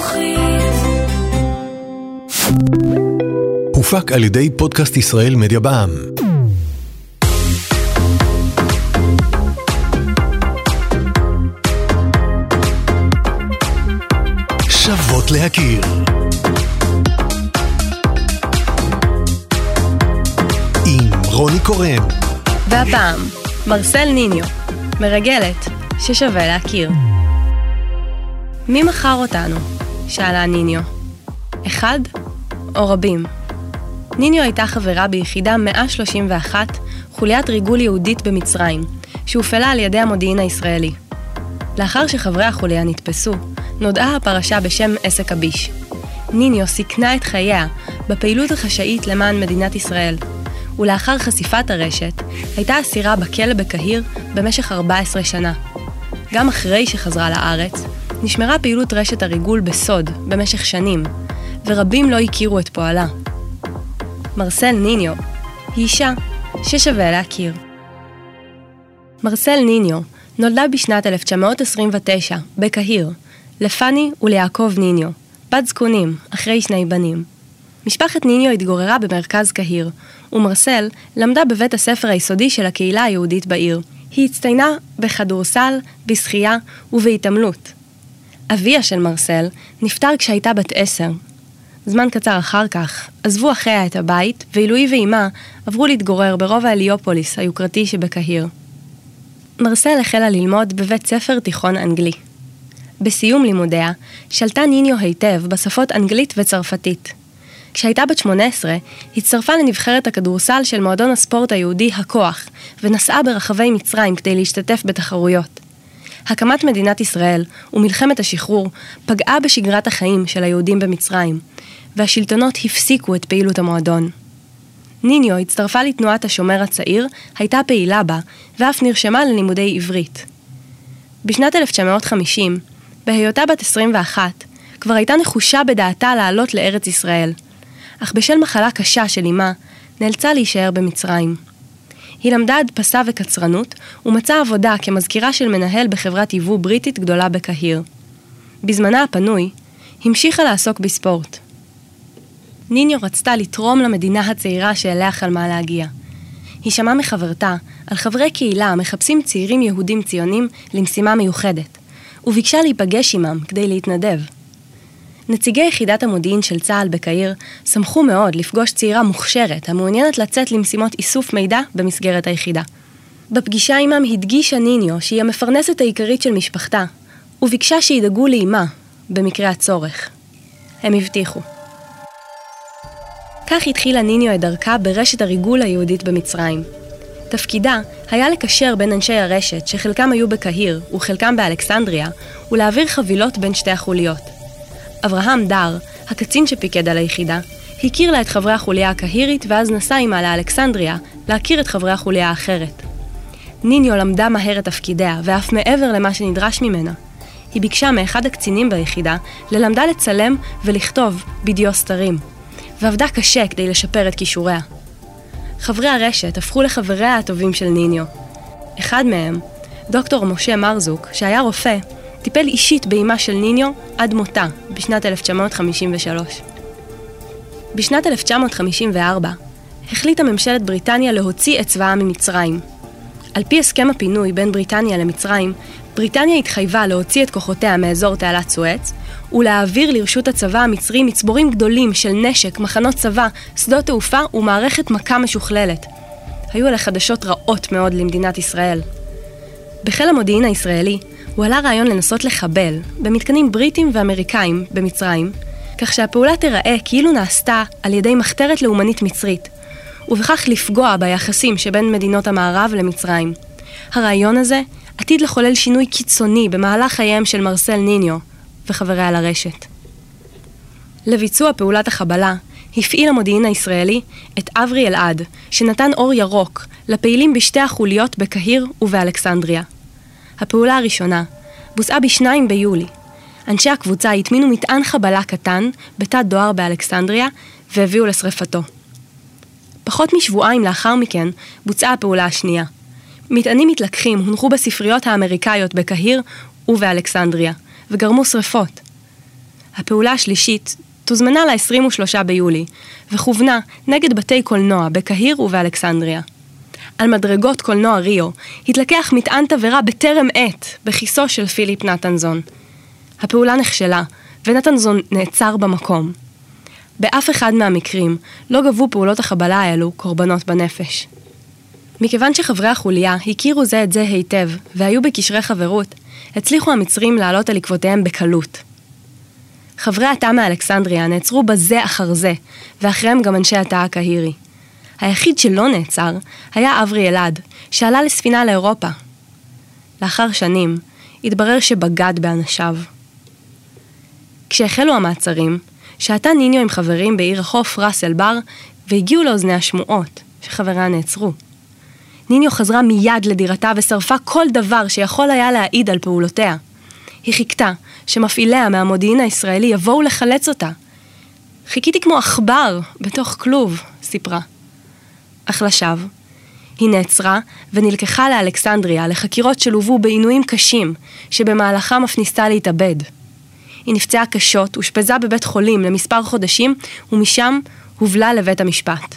חינוכית. הופק על ידי פודקאסט ישראל מדיה בע"מ. שוות להכיר. עם רוני קורן. והפעם, מרסל ניניו, מרגלת ששווה להכיר. מי מכר אותנו? שאלה ניניו. אחד או רבים? ניניו הייתה חברה ביחידה 131, חוליית ריגול יהודית במצרים, שהופעלה על ידי המודיעין הישראלי. לאחר שחברי החוליה נתפסו, נודעה הפרשה בשם עסק הביש. ניניו סיכנה את חייה בפעילות החשאית למען מדינת ישראל, ולאחר חשיפת הרשת, הייתה אסירה בכלא בקהיר במשך 14 שנה. גם אחרי שחזרה לארץ, נשמרה פעילות רשת הריגול בסוד במשך שנים, ורבים לא הכירו את פועלה. מרסל ניניו היא אישה ששווה להכיר. מרסל ניניו נולדה בשנת 1929 בקהיר, לפאני וליעקב ניניו, בת זקונים, אחרי שני בנים. משפחת ניניו התגוררה במרכז קהיר, ומרסל למדה בבית הספר היסודי של הקהילה היהודית בעיר. היא הצטיינה בכדורסל, בשחייה ובהתעמלות. אביה של מרסל נפטר כשהייתה בת עשר. זמן קצר אחר כך עזבו אחיה את הבית, ואילו היא ואימה עברו להתגורר ברובע הליופוליס היוקרתי שבקהיר. מרסל החלה ללמוד בבית ספר תיכון אנגלי. בסיום לימודיה, שלטה ניניו היטב בשפות אנגלית וצרפתית. כשהייתה בת 18, הצטרפה לנבחרת הכדורסל של מועדון הספורט היהודי הכוח, ונסעה ברחבי מצרים כדי להשתתף בתחרויות. הקמת מדינת ישראל ומלחמת השחרור פגעה בשגרת החיים של היהודים במצרים, והשלטונות הפסיקו את פעילות המועדון. ניניו הצטרפה לתנועת השומר הצעיר, הייתה פעילה בה, ואף נרשמה ללימודי עברית. בשנת 1950, בהיותה בת 21, כבר הייתה נחושה בדעתה לעלות לארץ ישראל. אך בשל מחלה קשה של אמה, נאלצה להישאר במצרים. היא למדה הדפסה וקצרנות, ומצאה עבודה כמזכירה של מנהל בחברת יבוא בריטית גדולה בקהיר. בזמנה הפנוי, המשיכה לעסוק בספורט. ניניו רצתה לתרום למדינה הצעירה שאליה חלמה להגיע. היא שמעה מחברתה על חברי קהילה המחפשים צעירים יהודים ציונים למשימה מיוחדת, וביקשה להיפגש עמם כדי להתנדב. נציגי יחידת המודיעין של צה"ל בקהיר שמחו מאוד לפגוש צעירה מוכשרת המעוניינת לצאת למשימות איסוף מידע במסגרת היחידה. בפגישה עמם הדגישה ניניו שהיא המפרנסת העיקרית של משפחתה, וביקשה שידאגו לאימה, במקרה הצורך. הם הבטיחו. כך התחילה ניניו את דרכה ברשת הריגול היהודית במצרים. תפקידה היה לקשר בין אנשי הרשת, שחלקם היו בקהיר וחלקם באלכסנדריה, ולהעביר חבילות בין שתי החוליות. אברהם דר, הקצין שפיקד על היחידה, הכיר לה את חברי החוליה הקהירית ואז נסע עמה לאלכסנדריה להכיר את חברי החוליה האחרת. ניניו למדה מהר את תפקידיה, ואף מעבר למה שנדרש ממנה. היא ביקשה מאחד הקצינים ביחידה ללמדה לצלם ולכתוב בדיו סתרים, ועבדה קשה כדי לשפר את כישוריה. חברי הרשת הפכו לחבריה הטובים של ניניו. אחד מהם, דוקטור משה מרזוק, שהיה רופא, טיפל אישית באימה של ניניו עד מותה בשנת 1953. בשנת 1954 החליטה ממשלת בריטניה להוציא את צבאה ממצרים. על פי הסכם הפינוי בין בריטניה למצרים, בריטניה התחייבה להוציא את כוחותיה מאזור תעלת סואץ ולהעביר לרשות הצבא המצרי מצבורים גדולים של נשק, מחנות צבא, שדות תעופה ומערכת מכה משוכללת. היו אלה חדשות רעות מאוד למדינת ישראל. בחיל המודיעין הישראלי הועלה רעיון לנסות לחבל במתקנים בריטים ואמריקאים במצרים, כך שהפעולה תיראה כאילו נעשתה על ידי מחתרת לאומנית מצרית, ובכך לפגוע ביחסים שבין מדינות המערב למצרים. הרעיון הזה עתיד לחולל שינוי קיצוני במהלך חייהם של מרסל ניניו וחבריה לרשת. לביצוע פעולת החבלה הפעיל המודיעין הישראלי את אברי אלעד, שנתן אור ירוק לפעילים בשתי החוליות בקהיר ובאלכסנדריה. הפעולה הראשונה בוצעה ב-2 ביולי. אנשי הקבוצה הטמינו מטען חבלה קטן בתת דואר באלכסנדריה והביאו לשרפתו. פחות משבועיים לאחר מכן בוצעה הפעולה השנייה. מטענים מתלקחים הונחו בספריות האמריקאיות בקהיר ובאלכסנדריה, וגרמו שרפות. הפעולה השלישית תוזמנה ל-23 ביולי, וכוונה נגד בתי קולנוע בקהיר ובאלכסנדריה. על מדרגות קולנוע ריו התלקח מטען תבערה בטרם עת בכיסו של פיליפ נתנזון. הפעולה נכשלה, ונתנזון נעצר במקום. באף אחד מהמקרים לא גבו פעולות החבלה האלו קורבנות בנפש. מכיוון שחברי החוליה הכירו זה את זה היטב, והיו בקשרי חברות, הצליחו המצרים לעלות על עקבותיהם בקלות. חברי התא מאלכסנדריה נעצרו בזה אחר זה, ואחריהם גם אנשי התא הקהירי. היחיד שלא נעצר היה אברי אלעד, שעלה לספינה לאירופה. לאחר שנים, התברר שבגד באנשיו. כשהחלו המעצרים, שהתה ניניו עם חברים בעיר החוף ראס אל בר, והגיעו לאוזני השמועות שחבריה נעצרו. ניניו חזרה מיד לדירתה ושרפה כל דבר שיכול היה להעיד על פעולותיה. היא חיכתה שמפעיליה מהמודיעין הישראלי יבואו לחלץ אותה. חיכיתי כמו עכבר בתוך כלוב, סיפרה. אך לשווא. היא נעצרה ונלקחה לאלכסנדריה לחקירות שלוו בעינויים קשים, שבמהלכם אף ניסתה להתאבד. היא נפצעה קשות, אושפזה בבית חולים למספר חודשים, ומשם הובלה לבית המשפט.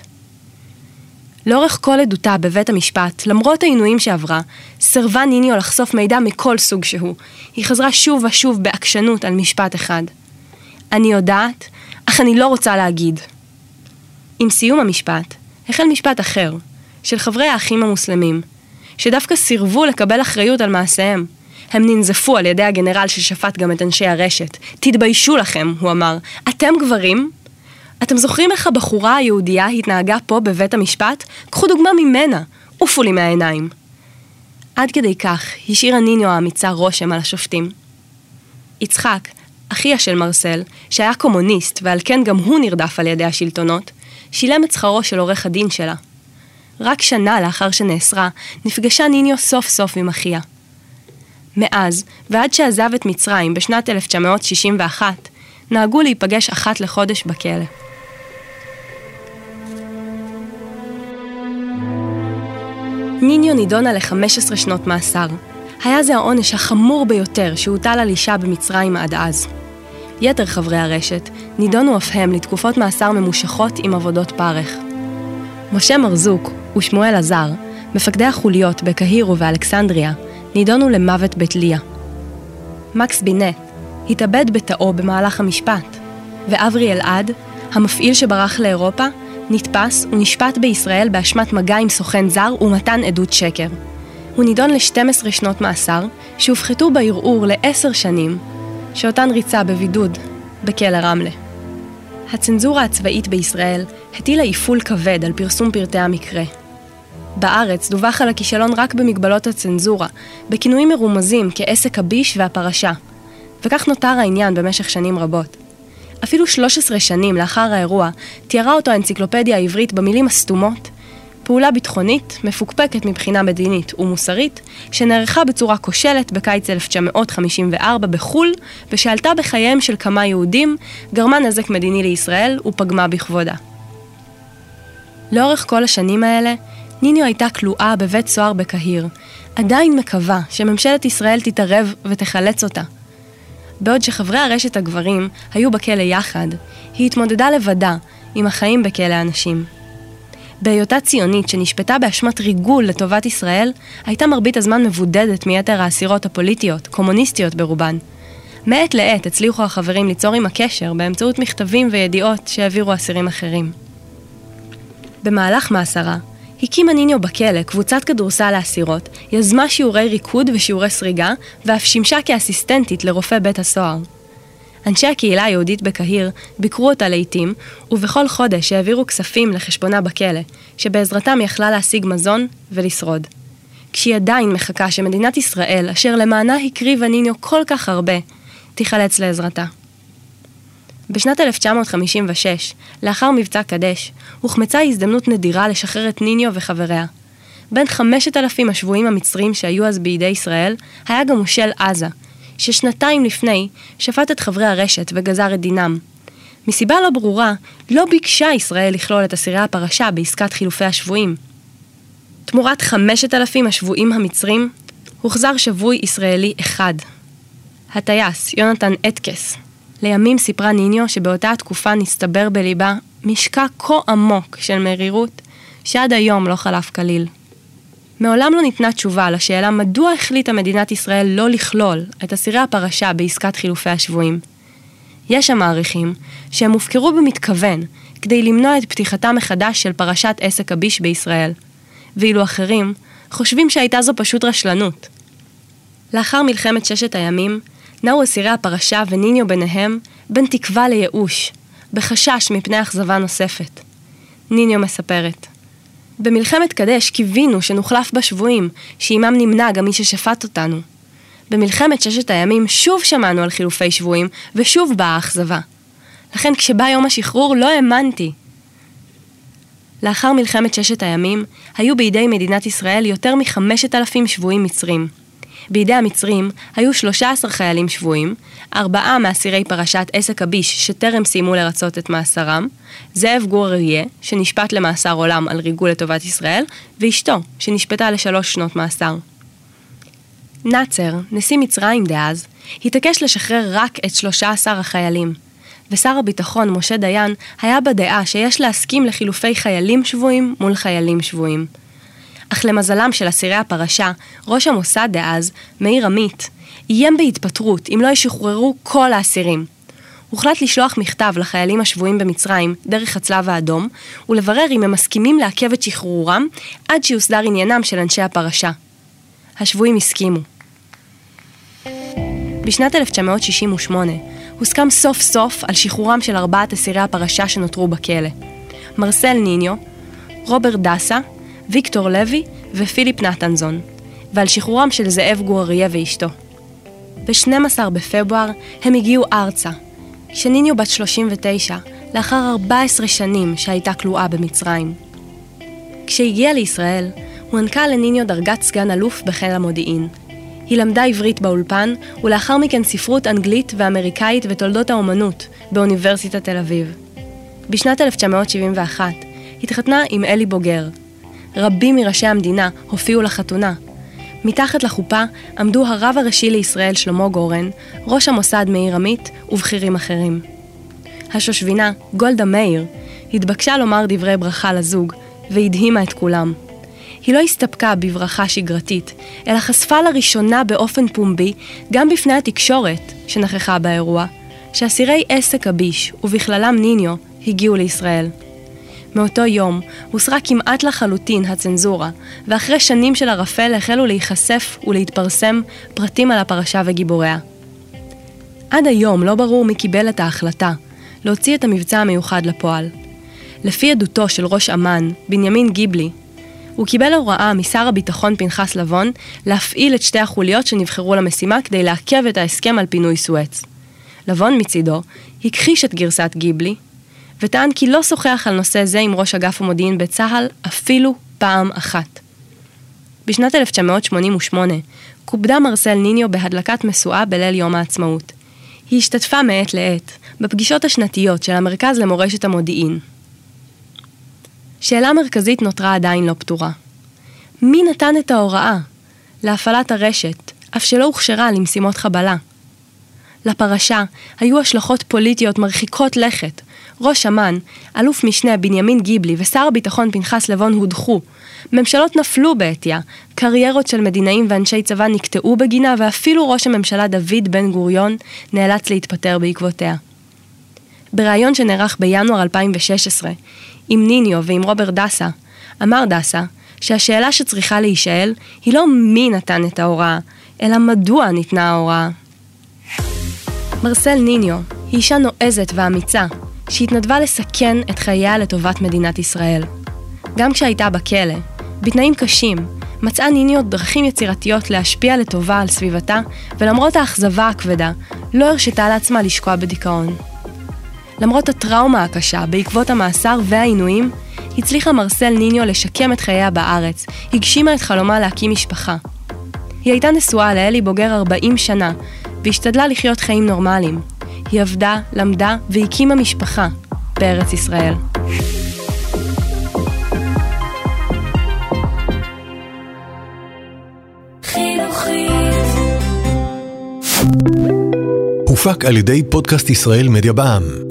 לאורך כל עדותה בבית המשפט, למרות העינויים שעברה, סירבה ניניו לחשוף מידע מכל סוג שהוא. היא חזרה שוב ושוב בעקשנות על משפט אחד. אני יודעת, אך אני לא רוצה להגיד. עם סיום המשפט, החל משפט אחר, של חברי האחים המוסלמים, שדווקא סירבו לקבל אחריות על מעשיהם. הם ננזפו על ידי הגנרל ששפט גם את אנשי הרשת. תתביישו לכם, הוא אמר. אתם גברים? אתם זוכרים איך הבחורה היהודייה התנהגה פה בבית המשפט? קחו דוגמה ממנה, עופו לי מהעיניים. עד כדי כך השאירה ניניו האמיצה רושם על השופטים. יצחק, אחיה של מרסל, שהיה קומוניסט ועל כן גם הוא נרדף על ידי השלטונות, שילם את שכרו של עורך הדין שלה. רק שנה לאחר שנאסרה, נפגשה ניניו סוף סוף עם אחיה. מאז, ועד שעזב את מצרים בשנת 1961, נהגו להיפגש אחת לחודש בכלא. ניניו נידונה ל-15 שנות מאסר. היה זה העונש החמור ביותר שהוטל על אישה במצרים עד אז. יתר חברי הרשת נידונו אף הם לתקופות מאסר ממושכות עם עבודות פרך. משה מרזוק ושמואל עזר, מפקדי החוליות בקהיר ובאלכסנדריה, נידונו למוות בתלייה. מקס בינת התאבד בתאו במהלך המשפט, ואברי אלעד, המפעיל שברח לאירופה, נתפס ונשפט בישראל באשמת מגע עם סוכן זר ומתן עדות שקר. הוא נידון ל-12 שנות מאסר, שהופחתו בערעור לעשר שנים, שאותן ריצה בבידוד בכלא רמלה. הצנזורה הצבאית בישראל הטילה איפול כבד על פרסום פרטי המקרה. בארץ דווח על הכישלון רק במגבלות הצנזורה, בכינויים מרומזים כעסק הביש והפרשה, וכך נותר העניין במשך שנים רבות. אפילו 13 שנים לאחר האירוע, תיארה אותו האנציקלופדיה העברית במילים הסתומות, פעולה ביטחונית, מפוקפקת מבחינה מדינית ומוסרית, שנערכה בצורה כושלת בקיץ 1954 בחו"ל, ושעלתה בחייהם של כמה יהודים, גרמה נזק מדיני לישראל ופגמה בכבודה. לאורך כל השנים האלה, ניניו הייתה כלואה בבית סוהר בקהיר, עדיין מקווה שממשלת ישראל תתערב ותחלץ אותה. בעוד שחברי הרשת הגברים היו בכלא יחד, היא התמודדה לבדה עם החיים בכלא הנשים. בהיותה ציונית שנשפטה באשמת ריגול לטובת ישראל, הייתה מרבית הזמן מבודדת מיתר האסירות הפוליטיות, קומוניסטיות ברובן. מעת לעת הצליחו החברים ליצור עמה קשר באמצעות מכתבים וידיעות שהעבירו אסירים אחרים. במהלך מאסרה, הקימה ניניו בכלא קבוצת כדורסל לאסירות, יזמה שיעורי ריקוד ושיעורי סריגה, ואף שימשה כאסיסטנטית לרופא בית הסוהר. אנשי הקהילה היהודית בקהיר ביקרו אותה לעיתים, ובכל חודש העבירו כספים לחשבונה בכלא, שבעזרתם יכלה להשיג מזון ולשרוד. כשהיא עדיין מחכה שמדינת ישראל, אשר למענה הקריבה ניניו כל כך הרבה, תיחלץ לעזרתה. בשנת 1956, לאחר מבצע קדש, הוחמצה הזדמנות נדירה לשחרר את ניניו וחבריה. בין 5,000 השבויים המצרים שהיו אז בידי ישראל, היה גם מושל עזה, ששנתיים לפני שפט את חברי הרשת וגזר את דינם. מסיבה לא ברורה, לא ביקשה ישראל לכלול את אסירי הפרשה בעסקת חילופי השבויים. תמורת 5,000 השבויים המצרים, הוחזר שבוי ישראלי אחד. הטייס, יונתן אטקס, לימים סיפרה ניניו שבאותה התקופה נסתבר בליבה משקע כה עמוק של מרירות, שעד היום לא חלף כליל. מעולם לא ניתנה תשובה לשאלה מדוע החליטה מדינת ישראל לא לכלול את אסירי הפרשה בעסקת חילופי השבויים. יש המעריכים שהם הופקרו במתכוון כדי למנוע את פתיחתה מחדש של פרשת עסק הביש בישראל, ואילו אחרים חושבים שהייתה זו פשוט רשלנות. לאחר מלחמת ששת הימים, נעו אסירי הפרשה וניניו ביניהם בין תקווה לייאוש, בחשש מפני אכזבה נוספת. ניניו מספרת במלחמת קדש קיווינו שנחלף בשבויים, שעימם נמנע גם מי ששפט אותנו. במלחמת ששת הימים שוב שמענו על חילופי שבויים, ושוב באה האכזבה. לכן כשבא יום השחרור לא האמנתי. לאחר מלחמת ששת הימים, היו בידי מדינת ישראל יותר מחמשת אלפים שבויים מצרים. בידי המצרים היו 13 חיילים שבויים, ארבעה מאסירי פרשת עסק הביש שטרם סיימו לרצות את מאסרם, זאב גור אריה, שנשפט למאסר עולם על ריגול לטובת ישראל, ואשתו, שנשפטה לשלוש שנות מאסר. נאצר, נשיא מצרים דאז, התעקש לשחרר רק את 13 החיילים, ושר הביטחון משה דיין היה בדעה שיש להסכים לחילופי חיילים שבויים מול חיילים שבויים. אך למזלם של אסירי הפרשה, ראש המוסד דאז, מאיר עמית, איים בהתפטרות אם לא ישוחררו כל האסירים. הוחלט לשלוח מכתב לחיילים השבויים במצרים דרך הצלב האדום, ולברר אם הם מסכימים לעכב את שחרורם עד שיוסדר עניינם של אנשי הפרשה. השבויים הסכימו. בשנת 1968 הוסכם סוף סוף על שחרורם של ארבעת אסירי הפרשה שנותרו בכלא. מרסל ניניו, רוברט דסה, ויקטור לוי ופיליפ נתנזון, ועל שחרורם של זאב גור אריה ואשתו. ב-12 בפברואר הם הגיעו ארצה, כשניניו בת 39, לאחר 14 שנים שהייתה כלואה במצרים. כשהגיעה לישראל, הוענקה לניניו דרגת סגן אלוף בחיל המודיעין. היא למדה עברית באולפן, ולאחר מכן ספרות אנגלית ואמריקאית ותולדות האומנות באוניברסיטת תל אביב. בשנת 1971 התחתנה עם אלי בוגר, רבים מראשי המדינה הופיעו לחתונה. מתחת לחופה עמדו הרב הראשי לישראל שלמה גורן, ראש המוסד מאיר עמית ובכירים אחרים. השושבינה, גולדה מאיר, התבקשה לומר דברי ברכה לזוג, והדהימה את כולם. היא לא הסתפקה בברכה שגרתית, אלא חשפה לראשונה באופן פומבי, גם בפני התקשורת שנכחה באירוע, שאסירי עסק הביש, ובכללם ניניו, הגיעו לישראל. מאותו יום הוסרה כמעט לחלוטין הצנזורה, ואחרי שנים של ערפל החלו להיחשף ולהתפרסם פרטים על הפרשה וגיבוריה. עד היום לא ברור מי קיבל את ההחלטה להוציא את המבצע המיוחד לפועל. לפי עדותו של ראש אמ"ן, בנימין גיבלי, הוא קיבל הוראה משר הביטחון פנחס לבון להפעיל את שתי החוליות שנבחרו למשימה כדי לעכב את ההסכם על פינוי סואץ. לבון מצידו הכחיש את גרסת גיבלי וטען כי לא שוחח על נושא זה עם ראש אגף המודיעין בצה"ל אפילו פעם אחת. בשנת 1988 כובדה מרסל ניניו בהדלקת משואה בליל יום העצמאות. היא השתתפה מעת לעת בפגישות השנתיות של המרכז למורשת המודיעין. שאלה מרכזית נותרה עדיין לא פתורה. מי נתן את ההוראה להפעלת הרשת, אף שלא הוכשרה למשימות חבלה? לפרשה היו השלכות פוליטיות מרחיקות לכת, ראש אמ"ן, אלוף משנה בנימין גיבלי ושר הביטחון פנחס לבון הודחו. ממשלות נפלו בעטיה, קריירות של מדינאים ואנשי צבא נקטעו בגינה ואפילו ראש הממשלה דוד בן גוריון נאלץ להתפטר בעקבותיה. בריאיון שנערך בינואר 2016 עם ניניו ועם רוברט דסה, אמר דסה שהשאלה שצריכה להישאל היא לא מי נתן את ההוראה, אלא מדוע ניתנה ההוראה. מרסל ניניו היא אישה נועזת ואמיצה, שהתנדבה לסכן את חייה לטובת מדינת ישראל. גם כשהייתה בכלא, בתנאים קשים, מצאה ניניו דרכים יצירתיות להשפיע לטובה על סביבתה, ולמרות האכזבה הכבדה, לא הרשתה לעצמה לשקוע בדיכאון. למרות הטראומה הקשה בעקבות המאסר והעינויים, הצליחה מרסל ניניו לשקם את חייה בארץ, הגשימה את חלומה להקים משפחה. היא הייתה נשואה לאלי בוגר 40 שנה, והשתדלה לחיות חיים נורמליים. היא עבדה, למדה והקימה משפחה בארץ ישראל. הופק על ידי פודקאסט ישראל מדיה בע"מ.